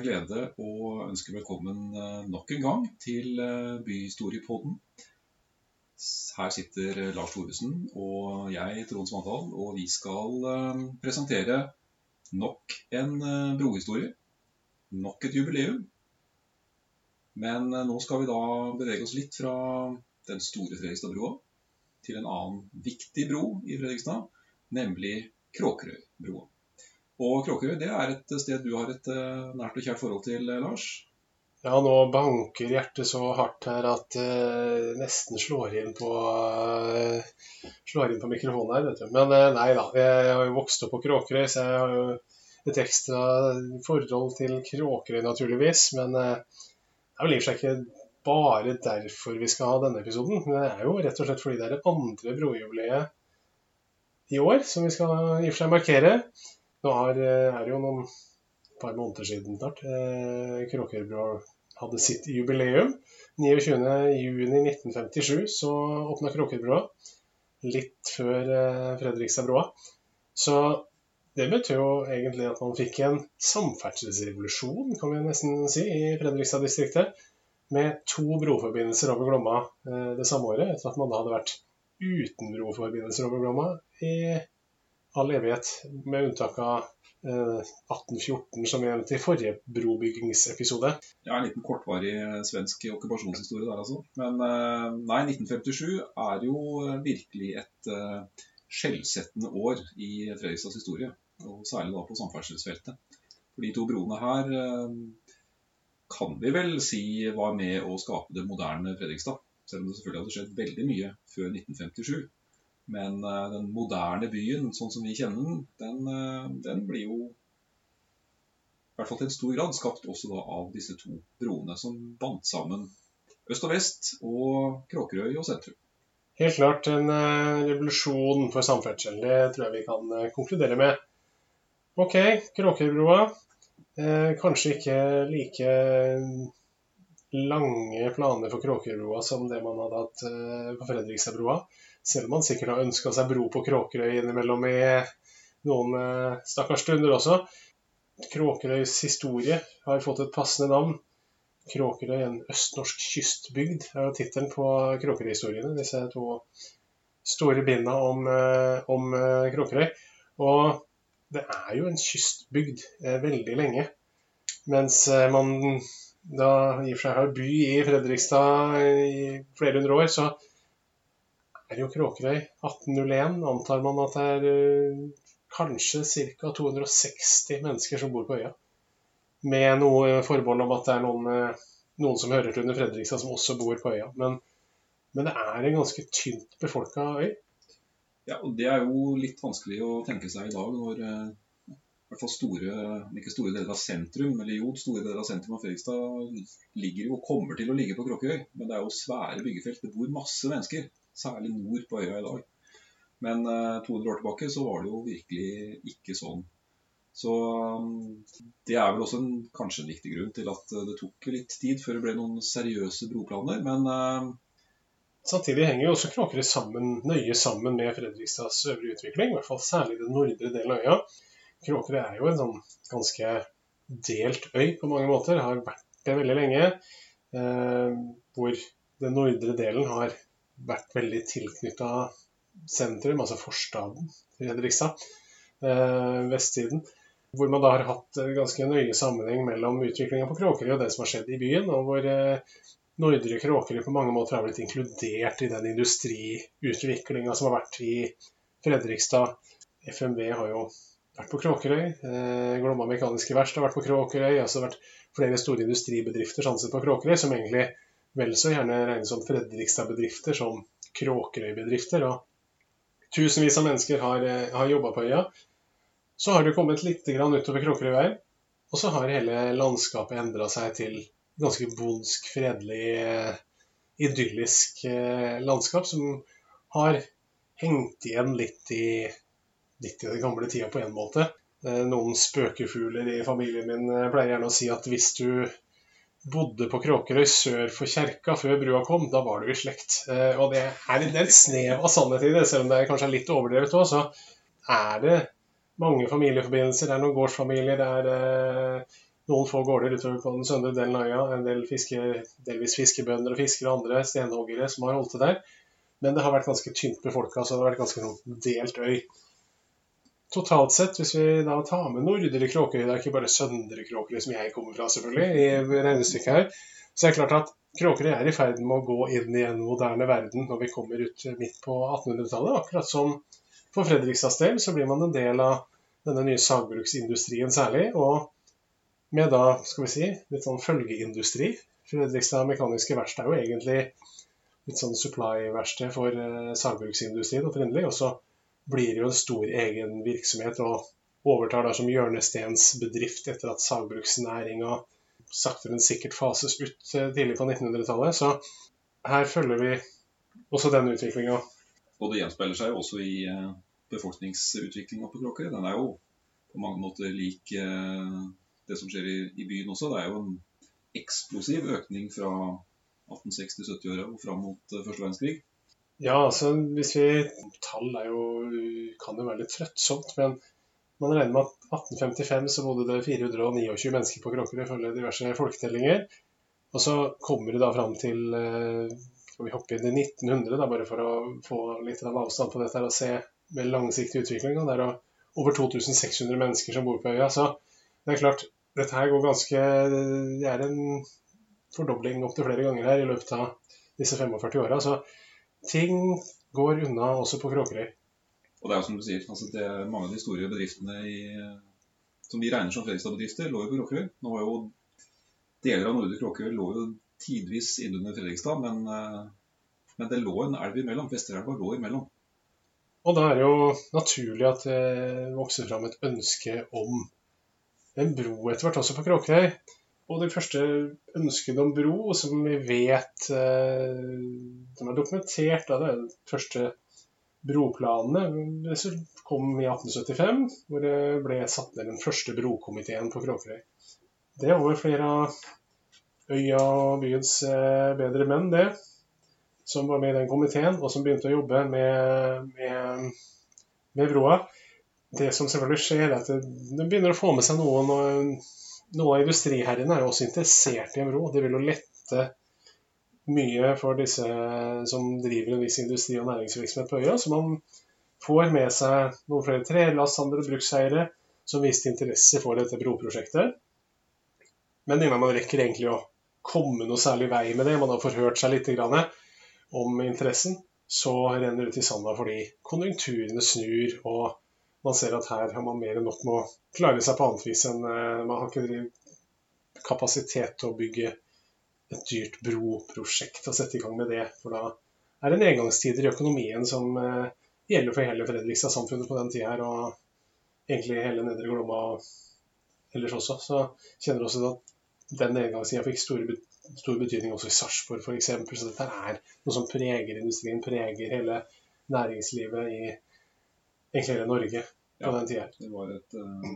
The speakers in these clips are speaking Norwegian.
glede å ønske velkommen eh, nok en gang til eh, Byhistoriepodden. Her sitter Lars Thoresen og jeg, Trond Svandal, og vi skal eh, presentere nok en brohistorie. Nok et jubileum. Men nå skal vi da bevege oss litt fra den store Fredrikstadbrua til en annen viktig bro i Fredrikstad, nemlig Kråkerøybroa. Og Kråkerøy det er et sted du har et uh, nært og kjært forhold til, eh, Lars? Ja, nå banker hjertet så hardt her at det uh, nesten slår inn på slår inn på mikrofonen her, vet du. Men nei da. Jeg har jo vokst opp på Kråkerøy, så jeg har jo et ekstra forhold til Kråkerøy, naturligvis. Men det er vel i og for seg ikke bare derfor vi skal ha denne episoden. Det er jo rett og slett fordi det er det andre brojubileet i år som vi skal i og for seg markere. Nå har, eh, er det jo noen par måneder siden snart. Eh, Kråkerbrua hadde sitt jubileum. 29.6.1957 så åpna Kråkerbrua. Litt før eh, Fredrikstadbrua. Så det betød jo egentlig at man fikk en samferdselsrevolusjon, kan vi nesten si, i Fredrikstad-distriktet. Med to broforbindelser over Glomma eh, det samme året, etter at man da hadde vært uten broforbindelser over Glomma i all evighet, med unntak av eh, 1814, som jeg nevnte i forrige brobyggingsepisode. Ja, en liten kortvarig svensk okkupasjonshistorie der, altså. Men eh, nei, 1957 er jo virkelig et eh, skjellsettende år i Fredrikstads historie. Og særlig da på samferdselsfeltet. For de to broene her eh, kan vi vel si var med å skape det moderne Fredrikstad. Selv om det selvfølgelig hadde skjedd veldig mye før 1957. Men uh, den moderne byen, sånn som vi kjenner den, den, uh, den blir jo i hvert fall til en stor grad skapt også av disse to broene som bandt sammen øst og vest og Kråkerøy og sentrum. Helt klart en uh, revolusjon for samferdsel. Det tror jeg vi kan konkludere med. OK, Kråkerøybrua. kanskje ikke like lange planer for Kråkerøybrua som det man hadde hatt på Fredrikstadbrua. Selv om han sikkert har ønska seg bro på Kråkerøy innimellom i noen eh, stakkars stunder også. Kråkerøys historie har fått et passende navn. Kråkerøy, en østnorsk kystbygd, er jo tittelen på Kråkerøy-historiene. Disse to store binda om, eh, om eh, Kråkerøy. Og det er jo en kystbygd veldig lenge. Mens man da i og for seg har by i Fredrikstad i flere hundre år, så er jo Kråkerøy 1801. Antar man at det er uh, kanskje ca. 260 mennesker som bor på øya. Med noe forbehold om at det er noen, uh, noen som hører til under Fredrikstad som også bor på øya. Men, men det er en ganske tynt befolka øy. Ja, og Det er jo litt vanskelig å tenke seg i dag når i hvert fall store, ikke store deler av sentrum, eller jo, store deler av sentrum av Fredrikstad ligger jo og kommer til å ligge på Kråkerøy. Men det er jo svære byggefelt. Det bor masse mennesker særlig nord på øya i dag. Men 200 eh, år tilbake så var det jo virkelig ikke sånn. Så mm, det er vel også en, kanskje en viktig grunn til at det tok litt tid før det ble noen seriøse broplaner. Men uh... Samtidig henger jo også Kråkerøy sammen, nøye sammen med Fredrikstads øvrige utvikling. I hvert fall særlig den nordre delen av øya. Kråkerøy er jo en sånn ganske delt øy på mange måter. Har vært det veldig lenge. Eh, hvor den nordre delen har vært veldig tilknytta sentrum, altså forstaden til Fredrikstad, eh, vestsiden. Hvor man da har hatt ganske nøye sammenheng mellom utviklinga på Kråkerøy og det som har skjedd i byen. Og hvor eh, Nordre Kråkerøy på mange måter har blitt inkludert i den industriutviklinga som har vært i Fredrikstad. FMV har jo vært på Kråkerøy. Eh, Glomma Mekaniske Verksted har vært på Kråkerøy. Altså vært flere store industribedrifter sånn på Kråkerøy som egentlig vel så gjerne regnes som Fredrikstad-bedrifter som Kråkerøy-bedrifter. Og tusenvis av mennesker har, eh, har jobba på øya. Så har du kommet litt utover Kråkerøyveien, og så har hele landskapet endra seg til ganske bondsk, fredelig, eh, idyllisk eh, landskap som har hengt igjen litt i, litt i den gamle tida på en måte. Noen spøkefugler i familien min pleier gjerne å si at hvis du bodde på Kråkerøy sør for kjerka før brua kom, da var du i slekt. Eh, og det er en del snev av sannhet i det, selv om det kanskje er litt overdrevet òg. Så er det mange familieforbindelser. Det er noen gårdsfamilier, det er noen få gårder utover på den søndre delen av øya. En del fiske, delvis fiskebønder og fiskere og andre stenhoggere som har holdt til der. Men det har vært ganske tynt befolka, så det har vært ganske delt øy. Totalt sett, hvis vi da tar med Nordre Kråkerøy, det er ikke bare Søndre Kråkerøy som jeg kommer fra, selvfølgelig, i regnestykket her, så er det klart at Kråkerøy er i ferd med å gå inn i en moderne verden når vi kommer ut midt på 1800-tallet. Akkurat som for Fredrikstads del så blir man en del av denne nye sagbruksindustrien særlig. Og med da, skal vi si, litt sånn følgeindustri. Fredrikstad Mekaniske Verksted er jo egentlig litt sånn supply-verksted for eh, sagbruksindustrien opprinnelig. Og så blir jo en stor egen virksomhet og overtar da som hjørnestensbedrift etter at sagbruksnæringa sakte, men sikkert fases ut eh, tidlig på 1900-tallet. Så her følger vi også den utviklinga. Og det gjenspeiler seg også i eh, befolkningsutviklinga på Kråkerøy. Den er jo på mange måter lik eh, det som skjer i, byen også. Det er jo en eksplosiv økning fra 1860-70-åra og fram mot første verdenskrig. Ja, altså hvis vi Tall er jo, kan jo være litt trøttsomt, men man regner med at 1855 så bodde det 429 mennesker på Kråkerøy ifølge diverse folketellinger. Og så kommer det da fram til eh, Skal vi hoppe inn i 1900, da, bare for å få litt avstand på dette her og se med langsiktig utvikling. Det er over 2600 mennesker som bor på øya. Så det er klart, dette her går ganske Det er en fordobling opptil flere ganger her i løpet av disse 45 åra. Så ting går unna også på Kråkerøy. Og det er jo som du sier, altså det, mange av de store bedriftene i, som vi regner som Fredrikstad-bedrifter, lå jo på Kråkerøy. Nå var jo Deler av Nordre Kråkerøy lå jo tidvis innunder Fredrikstad, men, eh, men, det lå en elv imellom. Vesterelva lå imellom. Og da er det jo naturlig at det vokser fram et ønske om en bro etter hvert også på Kråkerøy. Og det første ønsket om bro, som vi vet som eh, er dokumentert av det første Broplanene kom i 1875, hvor det ble satt ned den første brokomiteen på Kråkerøy. Det var flere av øya og byens eh, bedre menn, det, som var med i den komiteen, og som begynte å jobbe med, med, med broa. Det som selvfølgelig skjer, er at det begynner å få med seg noen, og noen av industriherrene er jo også interessert i en bro. Det vil jo lette mye for disse som driver en viss industri- og næringsvirksomhet på øya. Så man får med seg noen flere trelasthandlere og brukseiere som viste interesse for dette broprosjektet. Men innan man rekker egentlig å komme noe særlig vei med det, man har forhørt seg litt om interessen, så renner det ut i sanda fordi konjunkturene snur, og man ser at her har man mer enn nok med å klare seg på annet vis enn eh, man har ikke kapasitet til å bygge et dyrt broprosjekt og sette i gang med det. For da er det nedgangstider i økonomien som eh, gjelder for hele Fredrikstad-samfunnet på den tida her, og egentlig hele Nedre Glomma ellers også. Så kjenner også at den engangstida fikk stor, stor, betydning også i Sarpsborg f.eks. Så dette er noe som preger industrien, preger hele næringslivet i egentlig hele Norge på ja, den tida. Det var et, uh,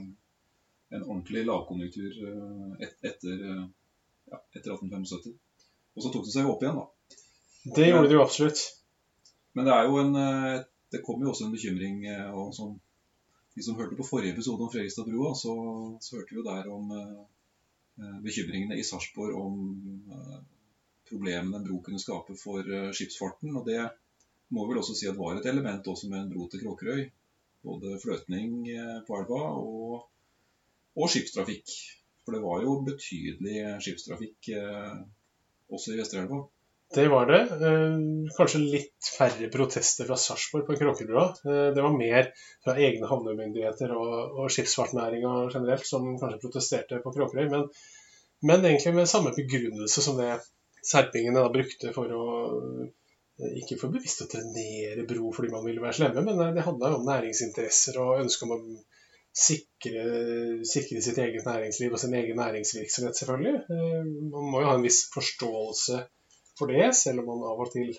en ordentlig lavkonjunktur uh, et, etter uh, ja, etter 1875. Og så tok det seg opp igjen, da. Det gjorde det jo absolutt. Men det er jo en eh, Det kom jo også en bekymring eh, og sånn De som hørte på forrige episode om Fredrikstadbrua, så, så hørte vi jo der om eh, eh bekymringene i Sarpsborg om eh, problemene en bro kunne skape for eh, skipsfarten. Og det må vel også si at var et element også med en bro til Kråkerøy. Både fløtning på elva og, og skipstrafikk. For det var jo betydelig skipstrafikk eh, også i Vesterelva. Det var det. Eh, kanskje litt færre protester fra Sarpsborg på Kråkerbrua. Eh, det var mer fra egne havnemyndigheter og, og skipsfartsnæringa generelt som kanskje protesterte på Kråkerøy. Men, men, egentlig med samme begrunnelse som det serpingene brukte for å ikke for bevisst å trenere bro fordi man ville være slemme, men det handla om næringsinteresser og ønske om å sikre, sikre, sitt eget næringsliv og sin egen næringsvirksomhet, selvfølgelig. Eh, man må jo ha en viss forståelse for det, selv om man av og til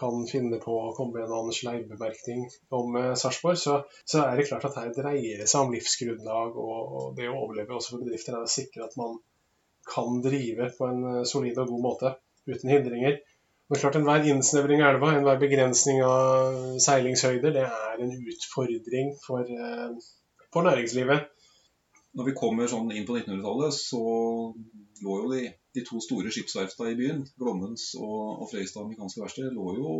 kan finne på å komme med en annen sleibemerkning om eh, Sarpsborg, så, så, er det klart at her dreier det seg om livsgrunnlag og, og det å overleve også for bedrifter er å sikre at man kan drive på en eh, solid og god måte uten hindringer. Og klart Enhver innsnevring av elva, enhver begrensning av seilingshøyder, det er en utfordring for, for næringslivet. når vi kommer sånn inn på 1900-tallet, så lå jo de, de to store skipsverftene i byen, Glommens og, og Fredrikstad Amerikanske Verksted, lå jo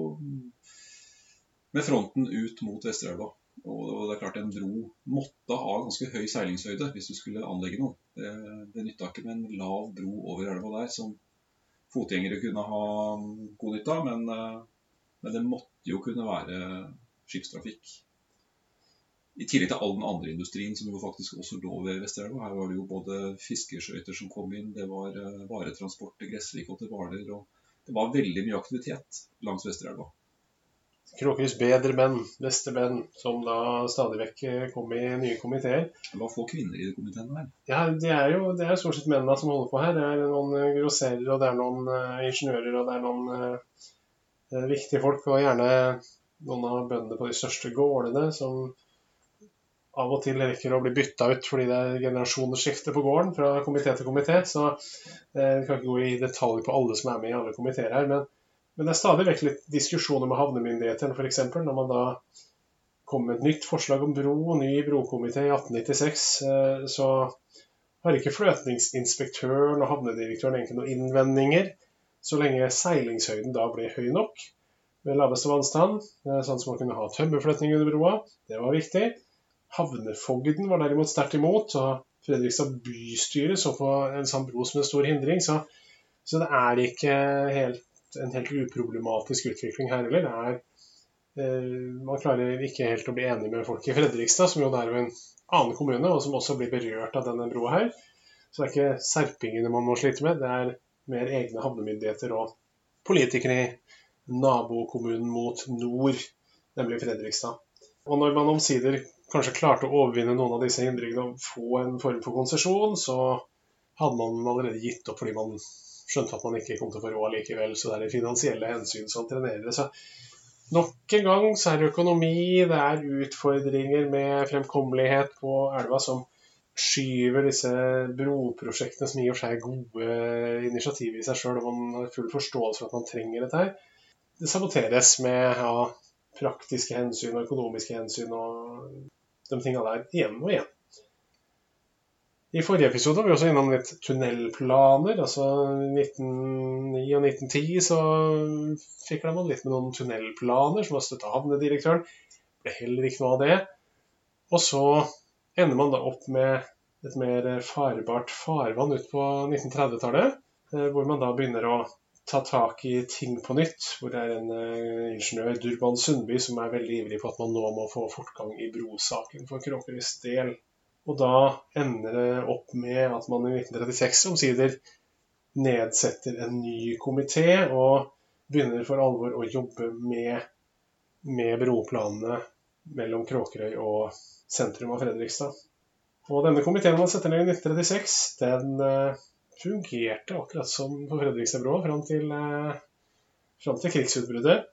med fronten ut mot Vesterelva. Og det er klart En bro måtte ha ganske høy seilingshøyde hvis du skulle anlegge noe. Det, det nytta ikke med en lav bro over elva der som fotgjengere kunne ha god nytte av, men, men det måtte jo kunne være skipstrafikk i tillegg til all den andre industrien som jo faktisk også lå ved Vesterelva. Her var det jo både fiskeskøyter som kom inn, det var eh, varetransport til Gressvik og til Hvaler. Det var veldig mye aktivitet langs Vesterelva. Kråkerhus bedre menn, beste menn, som da stadig vekk kom i nye komiteer. Det var få kvinner i komiteen, her. Ja, det er jo det er stort sett mennene som holder på her. Det er noen eh, grosserer, og det er noen uh, ingeniører, og det er noen uh, viktige folk. Og gjerne noen av bøndene på de største gårdene som av og til rekker å bli bytta ut fordi det er generasjonsskifte på gården fra komité til komité. Så eh, vi kan ikke gå i detalj på alle som er med i alle komiteer her. Men, men, det er stadig vekk litt diskusjoner med havnemyndighetene, f.eks. Når man da kom med et nytt forslag om bro ny brokomité i 1896, eh, så har ikke fløtningsinspektøren og havnedirektøren egentlig noen innvendinger, så lenge seilingshøyden da ble høy nok ved laveste vannstand, eh, sånn som man kunne ha tømmerfløtning under broa. Det var viktig. Havnefogden var derimot sterkt imot, og Fredrikstad bystyre så på en sånn bro som en stor hindring. Så, så det er ikke helt, en helt uproblematisk utvikling her heller. Det er, eh, man klarer ikke helt å bli enig med folk i Fredrikstad, som jo er en annen kommune, og som også blir berørt av denne broa her. Så det er ikke serpingene man må slite med, det er mer egne havnemyndigheter og politikere i nabokommunen mot nord, nemlig Fredrikstad. Og når man omsider kanskje klarte å overvinne noen av disse hindringene og få en form for konsesjon, så hadde man allerede gitt opp fordi man skjønte at man ikke kom til å få råd likevel. Så det er det finansielle hensyn som trenerer. Så nok en gang så er det økonomi, det er utfordringer med fremkommelighet på elva som skyver disse broprosjektene, som i og for seg er gode initiativ i seg sjøl, og man har full forståelse for at man trenger dette her, det saboteres med ja, praktiske hensyn og økonomiske hensyn og de tingene der igjen og igjen. I forrige episode var vi også innom litt tunnelplaner. altså 1909 og 1910 så fikla man litt med noen tunnelplaner som var støtta havnedirektøren. Ble heller ikke noe av det. Og så ender man da opp med et mer farbart farvann ut på 1930-tallet, eh, hvor man da begynner å ta tak i ting på nytt. Hvor det er en uh, ingeniør, Durban Sundby, som er veldig ivrig på at man nå må få fortgang i brosaken for Kråkerøys del. Og da ender det opp med at man i 1936 omsider nedsetter en ny komité og begynner for alvor å jobbe med, med broplanene mellom Kråkerøy og sentrum av Fredrikstad. Og denne komiteen man setter ned i 1936, den uh, fungerte akkurat som på Fredrikstadbrua fram til, eh, til krigsutbruddet.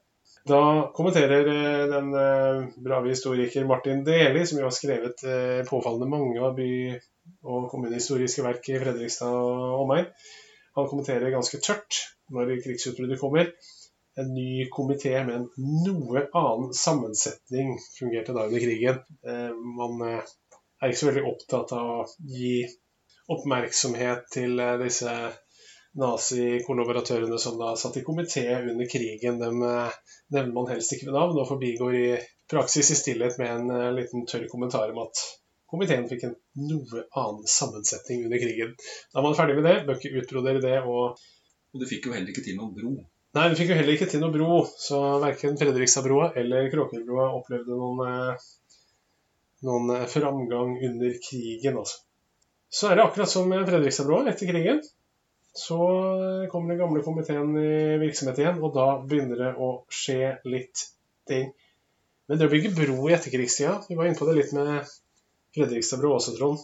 Da kommenterer eh, den eh, brave historiker Martin Deli, som jo har skrevet påfallende mange av by- og kommunehistoriske verk i Fredrikstad og omegn, han kommenterer ganske tørt når krigsutbruddet kommer. En ny komité med en noe annen sammensetning fungerte da under krigen. Man er ikke så veldig opptatt av å gi oppmerksomhet til eh, disse nazikollaboratørene som da satt i komité under krigen. Dem eh, nevner man helst ikke ved navn, og forbigår i praksis i stillhet med en eh, liten tørr kommentar om at komiteen fikk en noe annen sammensetning under krigen. Da er man ferdig med det, bør ikke utbrodere det. Og, og du fikk jo heller ikke til noen bro. Nei, du fikk jo heller ikke til noen bro, så verken Fredrikstadbroa eller Kråkerbroa opplevde noen, noen framgang under krigen. altså. Så er det akkurat som med Fredrikstadbrua etter krigen. Så kommer den gamle komiteen i virksomhet igjen, og da begynner det å skje litt ting. Men det å bygge bro i etterkrigstida, vi var inne på det litt med Fredrikstadbrua også, Trond,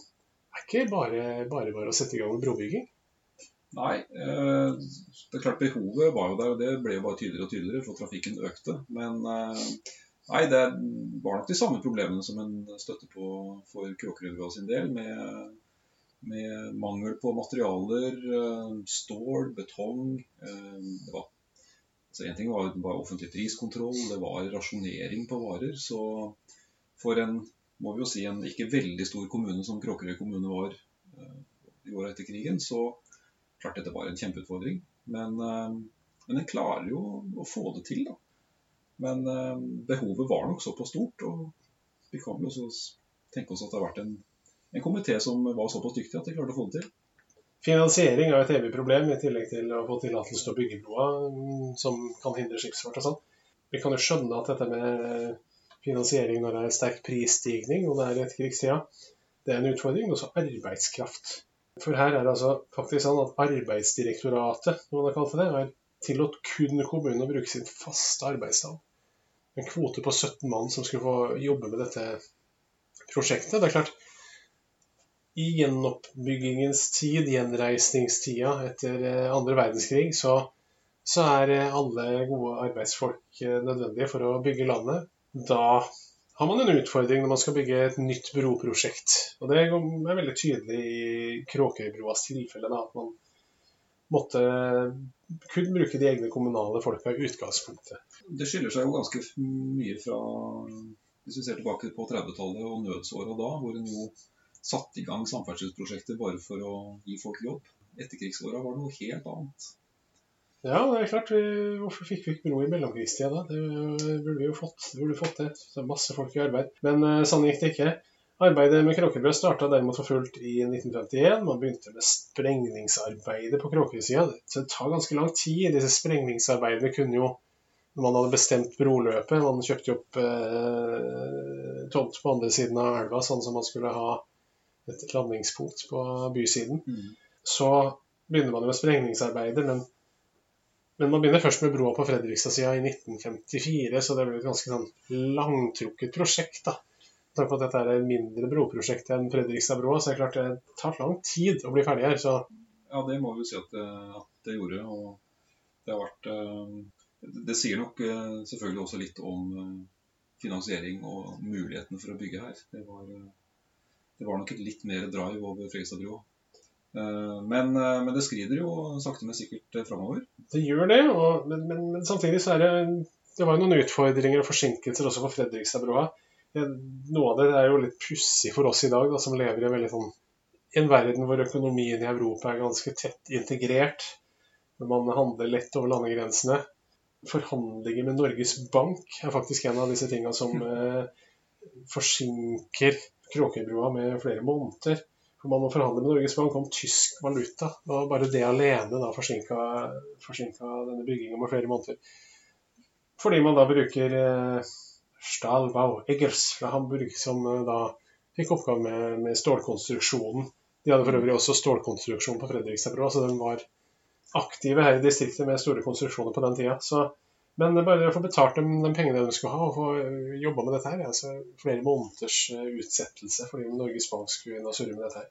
er ikke bare, bare bare å sette i gang med brobygging? Nei, eh, det er klart behovet var jo der, og det ble jo bare tydeligere og tydeligere, for trafikken økte. Men eh, nei, det var nok de samme problemene som en støtte på for Kråkerøya sin del, med med mangel på materialer, eh, stål, betong. Eh, det var, altså en ting var, var offentlig priskontroll, det var rasjonering på varer. Så for en må vi jo si, en ikke veldig stor kommune som Kråkerøy kommune var eh, i åra etter krigen, så klart dette var en kjempeutfordring. Men, men en klarer jo å få det til, da. Men eh, behovet var nok såpass stort, og vi kan jo også tenke oss at det har vært en, en komité som var såpass dyktig at de klarte å få det til. Finansiering er et evig problem, i tillegg til å få tillatelse til å bygge broa, mm, som kan hindre skipsfart og sånn. Vi kan jo skjønne at dette med finansiering når det er sterk prisstigning, og det er et krigstida, det er en utfordring. Også arbeidskraft. For her er det altså faktisk sånn at Arbeidsdirektoratet, som man har kalt det, har tillatt kun kommunen å bruke sin faste arbeidsdag. En kvote på 17 mann som skulle få jobbe med dette prosjektet. Det er klart, i gjenoppbyggingens tid, gjenreisningstida etter eh, andre verdenskrig, så, så er eh, alle gode arbeidsfolk eh, nødvendige for å bygge landet. Da har man en utfordring når man skal bygge et nytt broprosjekt. Og det er veldig tydelig i Kråkøybroas tilfelle, da, at man måtte kun bruke de egne kommunale folka i utgangspunktet. Det skiller seg jo ganske mye fra hvis vi ser tilbake på 30-tallet og nødsåra da, hvor en jo satte i gang samferdselsprosjekter bare for å gi folk jobb. Etterkrigsåra var det noe helt annet. Ja, det er klart. Hvorfor fikk vi ikke bro i mellomkrigstida da? Det burde vi jo fått. Det burde fått det. Er masse folk i arbeid. Men uh, sånn gikk det ikke. Arbeidet med Kråkebrød starta derimot for fullt i 1951. Man begynte med sprengningsarbeidet på Kråkesida. Det tar ganske lang tid. Disse sprengningsarbeidene kunne jo når man hadde bestemt broløpet Man kjøpte opp eh, tomt på andre siden av elva, sånn som man skulle ha et landingspunkt på bysiden. Mm. Så begynner man jo med sprengningsarbeider, men, men, man begynner først med broa på Fredrikstad-sida i 1954, så det blir et ganske sånn langtrukket prosjekt. da. Takk for at dette er et mindre broprosjekt enn Fredrikstad-broa, så er det klart det tar lang tid å bli ferdig her. så... Ja, det må vi si at det, at det gjorde. og det har vært eh, Det sier nok eh, selvfølgelig også litt om eh, finansiering og muligheten for å bygge her. Det var det var nok et litt mer drive over Fredrikstadbrua. Eh, men, eh, men, det skrider jo sakte, men sikkert eh, framover. Det gjør det, og, men, men, men, samtidig så er det Det var jo noen utfordringer og forsinkelser også på Fredrikstadbrua. Noe av det er jo litt pussig for oss i dag, da, som lever i en, sånn, en verden hvor økonomien i Europa er ganske tett integrert. Når man handler lett over landegrensene. Forhandlinger med Norges Bank er faktisk en av disse tinga som eh, forsinker Kråkerbrua med flere måneder. For man må forhandle med Norges Bank om tysk valuta. Og bare det alene da forsinka, denne bygginga med flere måneder. Fordi man da bruker eh, Stahlbau Eggers fra Hamburg, som eh, da fikk oppgave med, med, stålkonstruksjonen. De hadde for øvrig også stålkonstruksjon på Fredrikstadbrua, så de var aktive her i distriktet med store konstruksjoner på den tida. Så men bare å få betalt dem de pengene de skulle ha, og få eh, jobba med dette her, altså flere måneders eh, utsettelse fordi Norges Bank skulle inn og surre med dette her.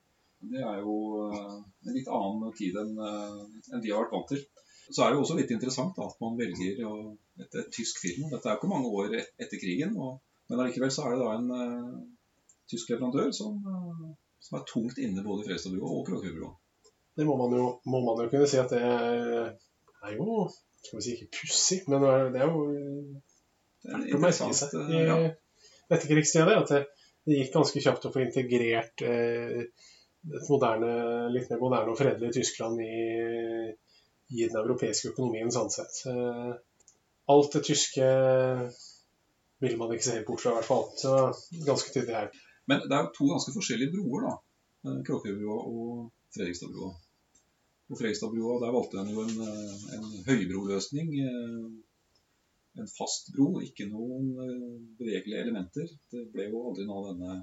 Det er jo eh, en litt annen tid enn, de har vært vant til. Så er det jo også litt interessant da, at man velger et, et, tysk firma. Dette er jo ikke mange år etter krigen, og, men allikevel så er det da en uh, tysk leverandør som, uh, som, er tungt inne både i Fredrikstadbrua og Kråkerøybroa. Det må man, jo, må man, jo, kunne si at det er jo skal vi si ikke pussig, men det er jo verdt å merke seg i ja. etterkrigstida at det, det, gikk ganske kjapt å få integrert eh, et moderne, litt mer moderne og fredelig Tyskland i, i den europeiske økonomien sånn sett. Eh, alt det tyske vil man ikke se helt bort fra, i hvert fall. Så ganske tydelig her. Men det er jo to ganske forskjellige broer, da. Kråkebrua og Fredrikstadbrua. På Fredrikstadbrua der valgte en jo en, eh, en høybroløsning. Eh, en fast bro, ikke noen eh, bevegelige elementer. Det ble jo aldri noe av denne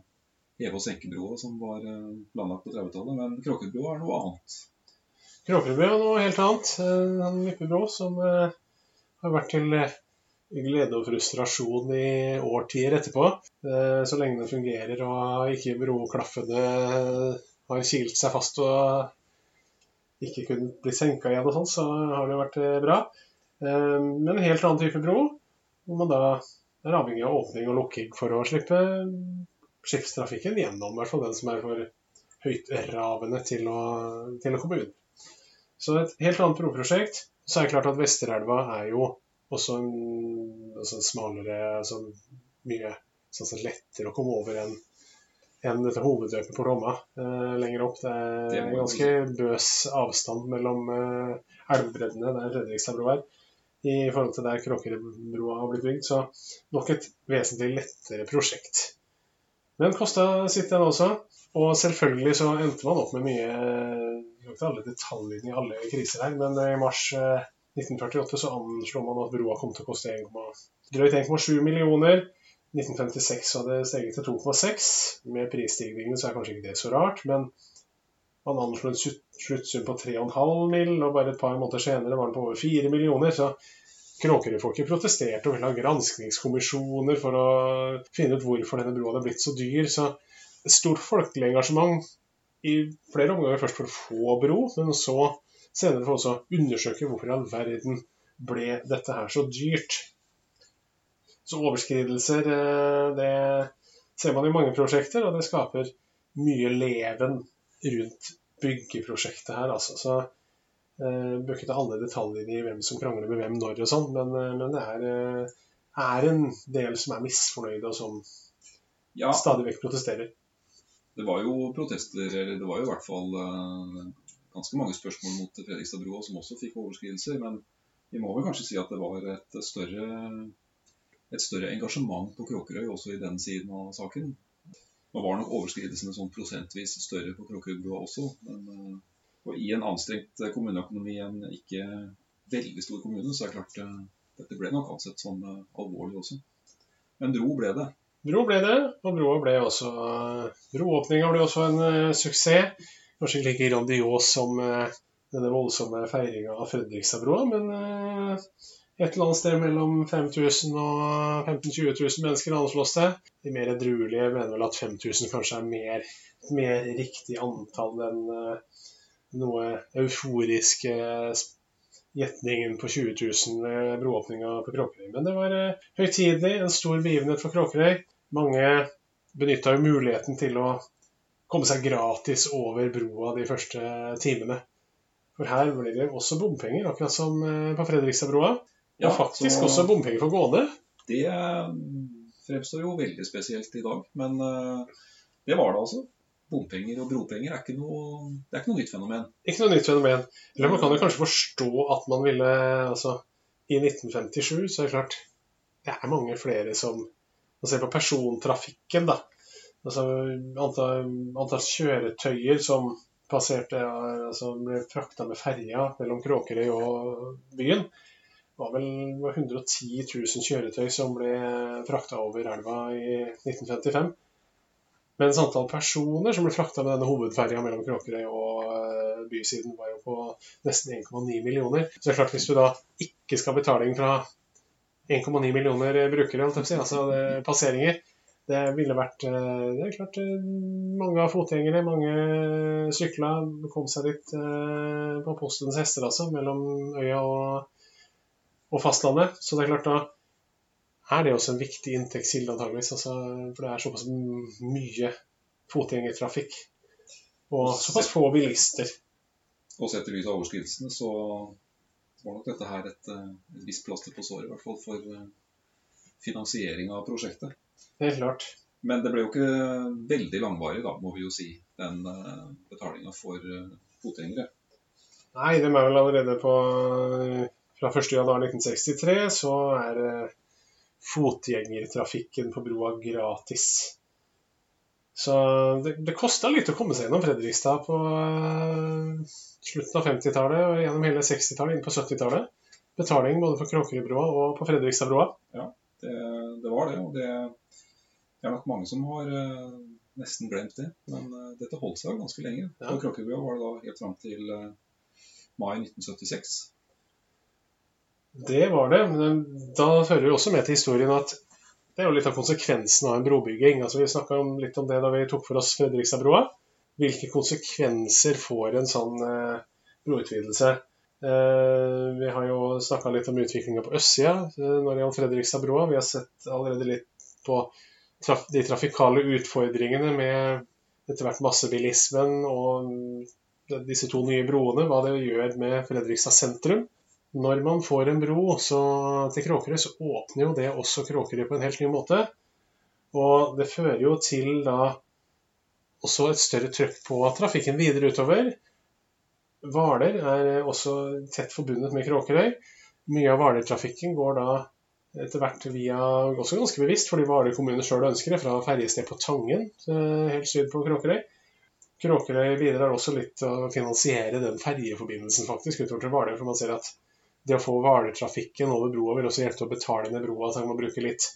heve- og senkebroa som var planlagt på 30-tallet. Men Kråkebrua er noe annet. Kråkebrua er noe helt annet. En vippebro som har vært til glede og frustrasjon i årtier etterpå. Så lenge den fungerer og ikke broklaffene har kilt seg fast og ikke kunne bli senka igjen og sånn, så har det vært eh, bra. Eh, men en helt annen type bro, hvor man da er avhengig av åpning og lukking for å slippe skipstrafikken gjennom, i hvert fall den som er for høytravende til til å komme ut. Så et helt annet broprosjekt. Så er det klart at Vesterelva er jo også en, også en smalere altså mye sånn lettere å komme over enn enn dette hovedløpet på Glomma eh, lenger opp. Det er Det må ganske bøs avstand mellom eh, elvebreddene der Fredrikstadbroa er, i forhold til der Kråkerbrua har blitt bygd. Så nok et vesentlig lettere prosjekt. Men kosta sitt, den også. Og selvfølgelig så endte man opp med mye Jeg har ikke alle detaljene i alle kriser her, men i mars eh, 1948 så anslo man at broa kom til å koste 1, drøyt 1,7 millioner. 1956 hadde steget til 2,6. Med prisstigningen så er kanskje ikke det så rart, men man anslo en sluttsum på 3,5 mill., og bare et par måneder senere var den på over 4 millioner. Så Kråkerøy-folket protesterte og ville ha granskningskommisjoner for å finne ut hvorfor denne broa hadde blitt så dyr. Så stort folkelig engasjement i flere omganger først for å få bro, men så senere for å undersøke hvorfor i all verden ble dette her så dyrt. Så overskridelser, eh, det ser man i mange prosjekter, og det skaper mye leven rundt byggeprosjektet her, altså. Så eh, bør ikke ta alle detaljene i hvem som krangler med hvem når og sånn, men, eh, men det er, eh, er en del som er misfornøyde, og som Ja, stadig vekk protesterer. det var jo protester, eller det var jo i hvert fall ganske mange spørsmål mot Fredrikstadbrua som også fikk overskridelser. Men vi må vel kanskje si at det var et større, et større engasjement på Kråkerøy også i den siden av saken. Nå var nok overskridelsene sånn prosentvis større på Kråkerøybrua også. Men, eh, og i en anstrengt kommuneøkonomi i en ikke veldig stor kommune, så er det klart eh, dette ble nok ansett som eh, alvorlig også. Men bro ble det. Bro ble det, og broa ble også Broåpninga ble også en uh, suksess. Kanskje ikke like grandios som uh, denne voldsomme feiringa av Fredrikstadbroa, men eh, et eller annet sted mellom 5000 og 15 000-20 000 mennesker anslås det. De mer edruelige mener vel at 5000 kanskje er mer, mer riktig antall enn eh, noe euforisk eh, gjetningen på 20 000 ved broåpninga på Kråkerøy. Men det var eh, høytidelig, en stor begivenhet for Kråkerøy. Mange benytta jo muligheten til å komme seg gratis over broa de første timene. For her ble det også bompenger, akkurat som på Fredrikstadbroa. Ja, faktisk så- også bompenger for gående. Det eh, fremstår jo veldig spesielt i dag, men eh, det var det altså. Bompenger og bropenger er ikke noe, det er ikke noe nytt fenomen. Ikke noe nytt fenomen. Eller man kan jo kanskje forstå at man ville Altså, i 1957 så er det klart Det er mange flere som Man ser på persontrafikken, da. Altså antall, antall kjøretøyer som passerte Altså ble frakta med ferja mellom Kråkerøy og byen. Var vel 110 000 kjøretøy som ble frakta over elva i 1955. Mens antall personer som ble frakta med denne hovedferja mellom Kråkerøy og eh, bysiden, var jo på nesten 1,9 millioner. Så det er klart hvis du da ikke skal ha betaling fra 1,9 millioner brukere, altså passeringer, det ville vært eh, Det er klart eh, mange av fotgjengere, mange sykla, kom seg dit eh, på postens hester, altså, mellom øya og, og fastlandet. Så det er klart da er det også en viktig inntektskilde, antageligvis. Altså, for det er såpass mye fotgjengertrafikk. Og såpass få bilister. Og sett i lys av overskridelsene, så var nok dette her et, eh, et visst plaster på såret, i hvert fall for eh, finansiering av prosjektet. Helt klart. Men det ble jo ikke veldig langvarig, da, må vi jo si, den uh, betalinga for fotgjengere. Nei, de er vel allerede på Fra 1.1.1963 så er eh, fotgjengertrafikken på broa gratis. Så det, det kosta litt å komme seg gjennom Fredrikstad på eh, slutten av 50-tallet og gjennom hele 60-tallet, inn på 70-tallet. Betaling både på Kråkerøybroa og på Fredrikstadbroa. Det, det var det, og det, det er nok mange som har uh, nesten glemt det. Men uh, dette holdt seg ganske lenge. Ja. På Kråkerøya var det da helt fram til uh, mai 1976. Det var det, men da hører det også med til historien at det er jo litt av konsekvensen av en brobygging. Altså Vi snakka litt om det da vi tok for oss Fredrikstadbroa. Hvilke konsekvenser får en sånn eh, broutvidelse? Eh, vi har jo snakka litt om utviklinga på østsida eh, når det gjelder Fredrikstadbroa. Vi har sett allerede litt på traf de trafikale utfordringene med etter hvert massebilismen og disse to nye broene, hva det gjør med Fredrikstad sentrum. Når man får en bro til Kråkerøy, så åpner jo det også Kråkerøy på en helt ny måte. Og det fører jo til da også et større trøkk på trafikken videre utover. Hvaler er også tett forbundet med Kråkerøy. Mye av Hvaler-trafikken går da etter hvert via, også ganske bevisst, fordi Hvaler kommune sjøl ønsker det, fra ferjested på Tangen, eh, helt syd på Kråkerøy. Kråkerøy bidrar også litt til å finansiere den ferjeforbindelsen faktisk utover til Hvaler. For man ser at det å få Hvaler-trafikken over broa vil også hjelpe til å betale ned broa. så man bruker litt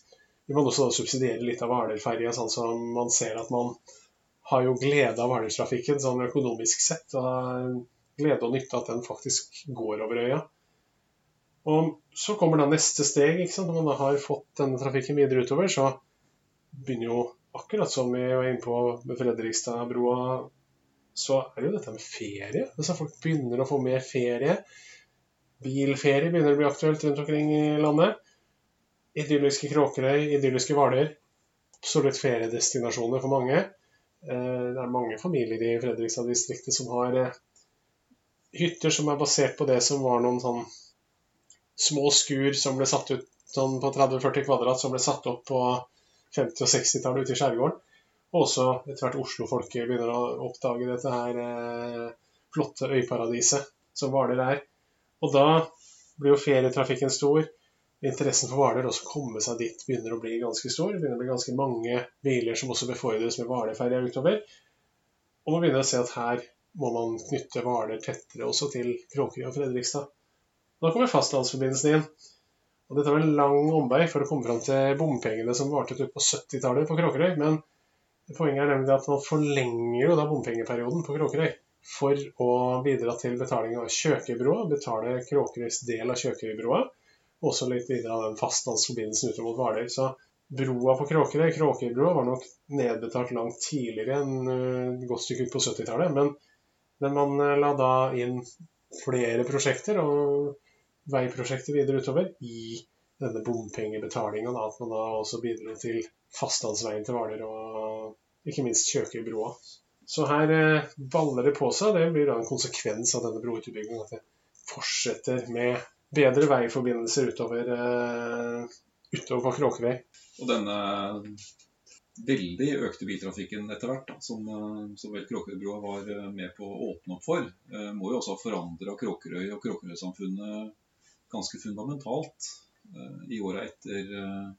Vi må også subsidiere litt av Hvaler-ferja, sånn som man ser at man har jo glede av Hvaler-trafikken sånn økonomisk sett. og Glede og nytte at den faktisk går over øya. Og så kommer da neste steg. Når man da har fått denne trafikken videre utover, så begynner jo akkurat som vi var inne på med Fredrikstadbroa, så er det jo dette med ferie. Hvis Folk begynner å få mer ferie. Bilferie begynner å bli aktuelt rundt omkring i landet. Idylliske Kråkerøy, idylliske Hvaler. Absolutt feriedestinasjoner for mange. Eh, det er mange familier i Fredrikstad-distriktet som har eh, hytter som er basert på det som var noen sånn små skur som ble satt ut sånn på 30-40 kvadrat, som ble satt opp på 50- og 60-tallet ute i skjærgården. Og også etter hvert Oslo-folket begynner å oppdage dette her eh, flotte øyparadiset som Hvaler er. Og da blir jo ferietrafikken stor. Interessen for Hvaler også komme seg dit begynner å bli ganske stor. Det begynner å bli ganske mange biler som også befordres med Hvalerferja utover. Og man begynner å se at her må man knytte Hvaler tettere også til Kråkerøy og Fredrikstad. Da kommer fastlandsforbindelsen inn. Og Dette var en lang omvei for å komme fram til bompengene som varte ut på 70-tallet på Kråkerøy. Men poenget er nemlig at man forlenger jo da bompengeperioden på Kråkerøy for å bidra til betaling av Kjøkøybroa, betale Kråkerøys del av Kjøkøybroa, og også litt videre av den fastlandsforbindelsen utover mot Hvaler. Så broa på Kråkerøy, Kråkøybroa, var nok nedbetalt langt tidligere enn eh, et godt stykke ut på 70-tallet. Men, men, man eh, la da inn flere prosjekter. og veiprosjekter videre utover i denne bompengebetalinga. At man da også bidro til fastlandsveien til Hvaler og ikke minst Kjøkøybroa. Så her eh, baller det på seg. Det blir da en konsekvens av denne broutbyggingen. At det fortsetter med bedre veiforbindelser utover, uh, utover på Kråkerøy. Og denne veldig økte biltrafikken etter hvert, som, eh, som vel Kråkerøybrua var med på å åpne opp for, må jo også ha forandra Kråkerøy og Kråkerøy-samfunnet ganske fundamentalt eh, i åra etter eh,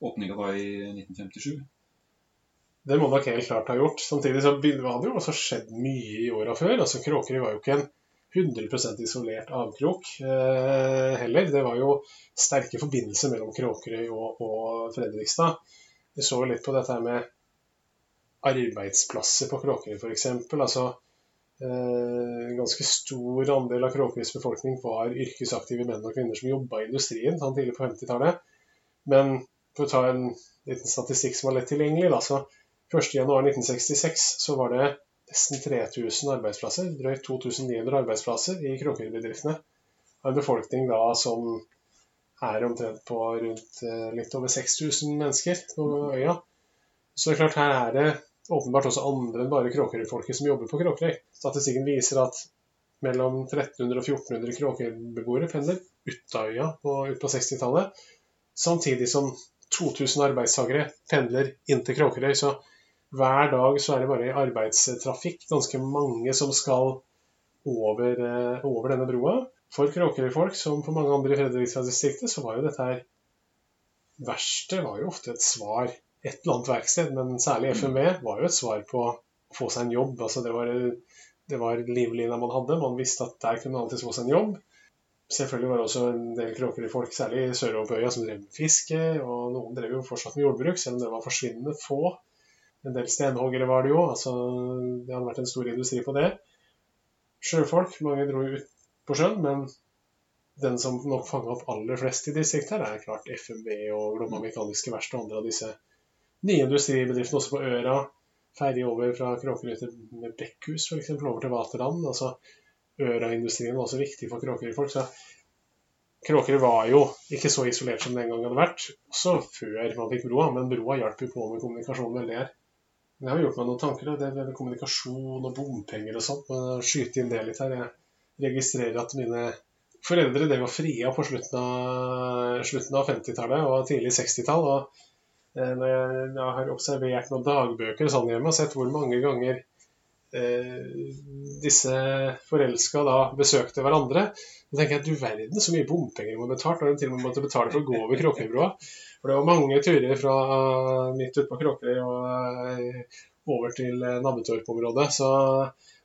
åpninga i 1957. Det må nok helt klart ha gjort. Samtidig så hadde det jo også skjedd mye i åra før. altså Kråkerøy var jo ikke en 100% isolert avkrok eh, heller. Det var jo sterke forbindelser mellom Kråkerøy og, og Fredrikstad. Vi så litt på dette med arbeidsplasser på Kråkerøy f.eks. Altså, Eh, en ganske stor andel av Kråkerøys befolkning var yrkesaktive menn og kvinner som jobba i industrien sånn tidlig på 50-tallet. Men for å ta en liten statistikk som var lett tilgjengelig, da, så 1.1.1966 så var det nesten 3000 arbeidsplasser, drøyt 2900 arbeidsplasser i Kråkerøy-bedriftene. En befolkning da som er omtrent på rundt eh, litt over 6000 mennesker på øya. Så det er klart, her er det åpenbart også andre enn bare Kråkerøy-folket som jobber på Kråkerøy. Statistikken viser at mellom 1300 og 1400 Kråkerøy-beboere pendler ut av øya på, ut på 60-tallet. Samtidig som 2000 arbeidstakere pendler inn til Kråkerøy. Så hver dag så er det bare arbeidstrafikk, ganske mange som skal over, eh, over denne broa. For Kråkerøy-folk, som for mange andre i Fredrikstad-distriktet, så var jo dette her Verkstedet var jo ofte et svar et eller annet verksted, men særlig FMV var jo et svar på å få seg en jobb. Altså det var, det var livlina man hadde. Man visste at der kunne man alltid få seg en jobb. Selvfølgelig var det også en del kråkerøyfolk, særlig sørover på øya, som drev med fiske. Og noen drev jo fortsatt med jordbruk, selv om det var forsvinnende få. En del stenhoggere var det jo. altså Det hadde vært en stor industri på det. Sjøfolk, mange dro ut på sjøen, men den som nok fanga opp aller flest i distriktet, her, er klart FMV og Glomma Mekaniske Verksted og andre av disse nye industribedriften også på Øra. Ferje over fra Kråkerøy til Bekkhus f.eks. over til Vaterland. altså Øra-industrien var også viktig for Kråkerøy-folk. så Kråkerøy var jo ikke så isolert som den gang hadde vært, også før man fikk broa. Men broa hjalp jo på med kommunikasjon veldig her. Jeg har gjort meg noen tanker det med kommunikasjon og bompenger og sånt. Men skyte inn det litt her. Jeg registrerer at mine foreldre det var fria på slutten av, slutten av 50-tallet og tidlig 60-tall. og Eh, når jeg, jeg har observert noen dagbøker og sånn hjemme og sett hvor mange ganger eh, disse forelska da besøkte hverandre, så tenker jeg du verden så mye bompenger de må betalt når de til og med måtte betale for å gå over Kråkerøybroa. For det var mange turer fra midt ute på Kråkerøy og eh, over til eh, Nabbetorp-området. Så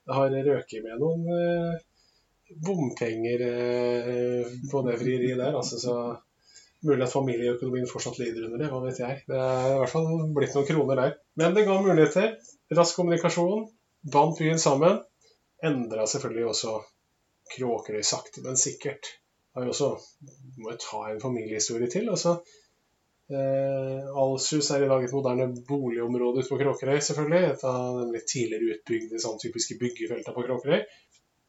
det har røket med noen eh, bompenger eh, på det frieriet der. Altså, så mulig at familieøkonomien fortsatt lider under det, hva vet jeg. Det er i hvert fall blitt noen kroner der. Men det ga muligheter. Rask kommunikasjon. Bandt byen sammen. Endra selvfølgelig også Kråkerøy sakte, men sikkert. Har jo også, må jo ta en familiehistorie til. altså Eh, Alshus er i dag et moderne boligområde ute på Kråkerøy, selvfølgelig. Et av de litt tidligere utbygde sånn typiske byggefeltene på Kråkerøy.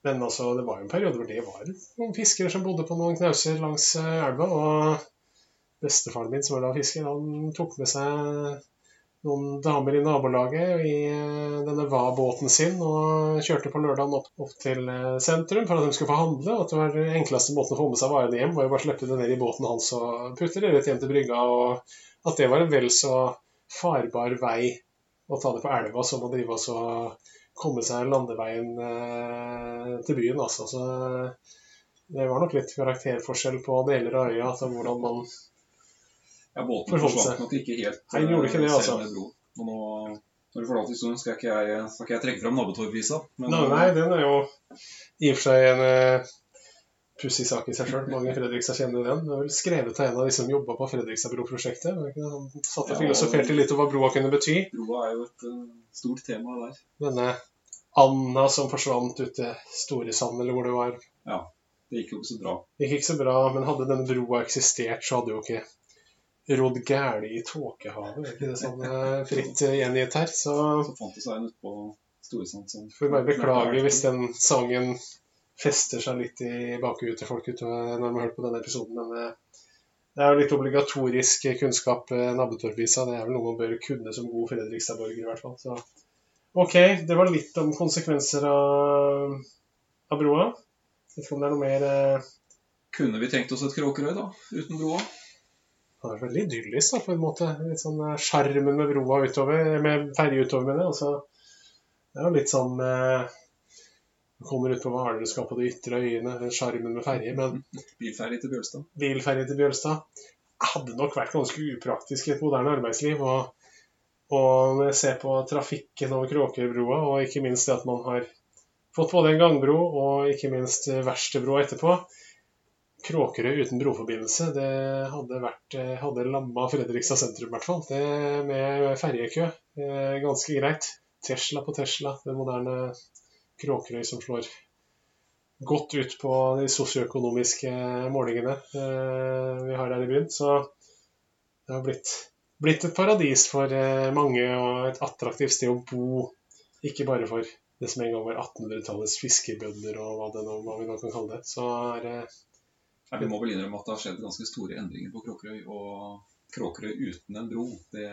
Men altså, det var jo en periode hvor det var noen fiskere som bodde på noen knauser langs eh, elva. Og bestefaren min, som var da fisker, han tok med seg noen damer i nabolaget i eh, denne Va-båten sin og kjørte på lørdagen opp, opp, til eh, sentrum for at de skulle få handle. og at det var Den enkleste måten å få med seg varene hjem var jo bare å slippe det ned i båten hans og putte det rett hjem til brygga. og At det var en vel så farbar vei å ta det på elva som å drive oss og komme seg landeveien eh, til byen. altså. Så det var nok litt karakterforskjell på deler av øya, altså hvordan man ja, båten forsvant nok ikke helt. Nei, den gjorde ikke det, altså. Og nå, når du forlater historien, skal ikke jeg, skal ikke jeg trekke fram Nabbetorp-visa. Nei, nei, den er jo i og for seg en uh, pussig sak i seg sjøl. Mange Fredrikstad kjenner den. Det er vel skrevet av en av de som jobba på Fredrikstadbro-prosjektet. Han satt og filosoferte litt over hva broa kunne bety. Broa er jo et uh, stort tema der. Denne Anna som forsvant ute Storesand, eller hvor det var. Ja, det gikk jo ikke så bra. Det gikk ikke så bra, men hadde denne broa eksistert, så hadde jo ikke rodd gæli i tåkehavet. Er ikke det sånn eh, fritt gjengitt her? Så, så fant det seg en ute Storesand som Får bare beklage hvis den sangen fester seg litt i bakhuet til folk utover når de har hørt på denne episoden. Men eh, det er jo litt obligatorisk kunnskap, eh, Det er vel noe man bør kunne som god Fredrikstad-borger, i hvert fall. Så OK, det var litt om konsekvenser av, av broa. Vet ikke om det er noe mer. Kunne vi tenkt oss et Kråkerøy, da? Uten broa? Det er veldig idyllisk da, på en måte. Litt sånn Sjarmen med broa utover, med ferje utover mener det. Altså, det er jo litt sånn eh, Du kommer ut på Hvaler og skal på de ytre øyene. Sjarmen med ferje. Men Bilferje til Bjølstad. Bilferje til Bjølstad hadde nok vært ganske upraktisk i et moderne arbeidsliv. Og, og se på trafikken over Kråkerbrua, og ikke minst det at man har fått både en gangbro og ikke minst verkstedbro etterpå, Kråkerøy uten broforbindelse, det hadde vært eh, hadde lamma Fredrikstad sentrum, i hvert fall. Det med ferjekø. Eh, ganske greit. Tesla på Tesla, det moderne Kråkerøy som slår godt ut på de sosioøkonomiske målingene eh, vi har her i byen. Så det har blitt, blitt et paradis for mange og et attraktivt sted å bo. Ikke bare for det som en gang var 1800-tallets fiskebønder og hva, nå, hva vi nå kan kalle det. Så er det Vi må vel innrømme at det har skjedd ganske store endringer på Kråkerøy. Og Kråkerøy uten en bro, det,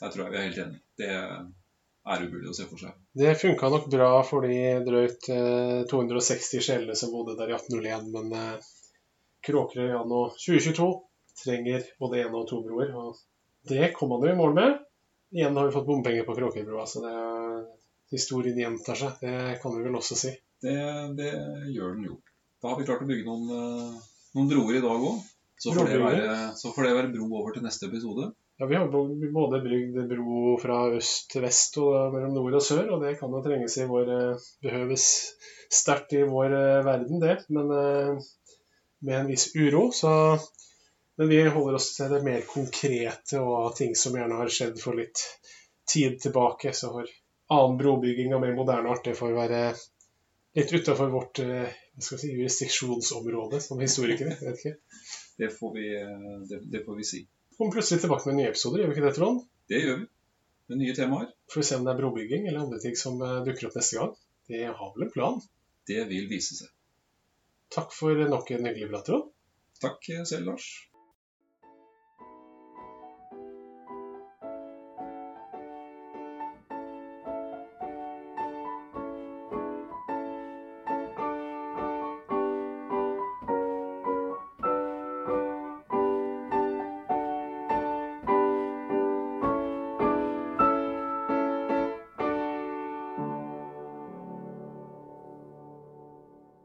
der tror jeg vi er helt enige. Det er umulig å se for seg. Det funka nok bra for de drøyt eh, 260 sjelene som bodde der i 1801, men eh, Kråkerøy anno 2022 trenger både én og to broer. Og det kom man jo i mål med. Igjen har vi fått bompenger på Kråkerøybrua, så det, historien gjentar seg. Det kan vi vel også si. Det, det gjør den jo. Da har vi klart å bygge noen, eh, noen broer i dag òg. Så, får det være, så får det være bro over til neste episode. Ja, Vi har både bygd bro fra øst til vest og mellom nord og sør, og det kan jo trenges i vår eh, behøves sterkt i vår eh, verden, det. Men med en viss uro. Så Men vi holder oss til det mer konkrete og ting som gjerne har skjedd for litt tid tilbake. Så for annen brobygging og mer moderne art, det får være litt utafor vårt eh, si, jurisdiksjonsområde som historikere. vet ikke. Det får, vi, eh, det, det får vi si. Kommer plutselig tilbake med nye episoder, gjør vi ikke det, Trond? Det gjør vi. Med nye temaer. Får vi se om det er brobygging eller andre ting som eh, dukker opp neste gang. Det har vel en plan? Det vil vise seg. Takk for nok en hyggelig prat, Trond. Takk selv, Lars.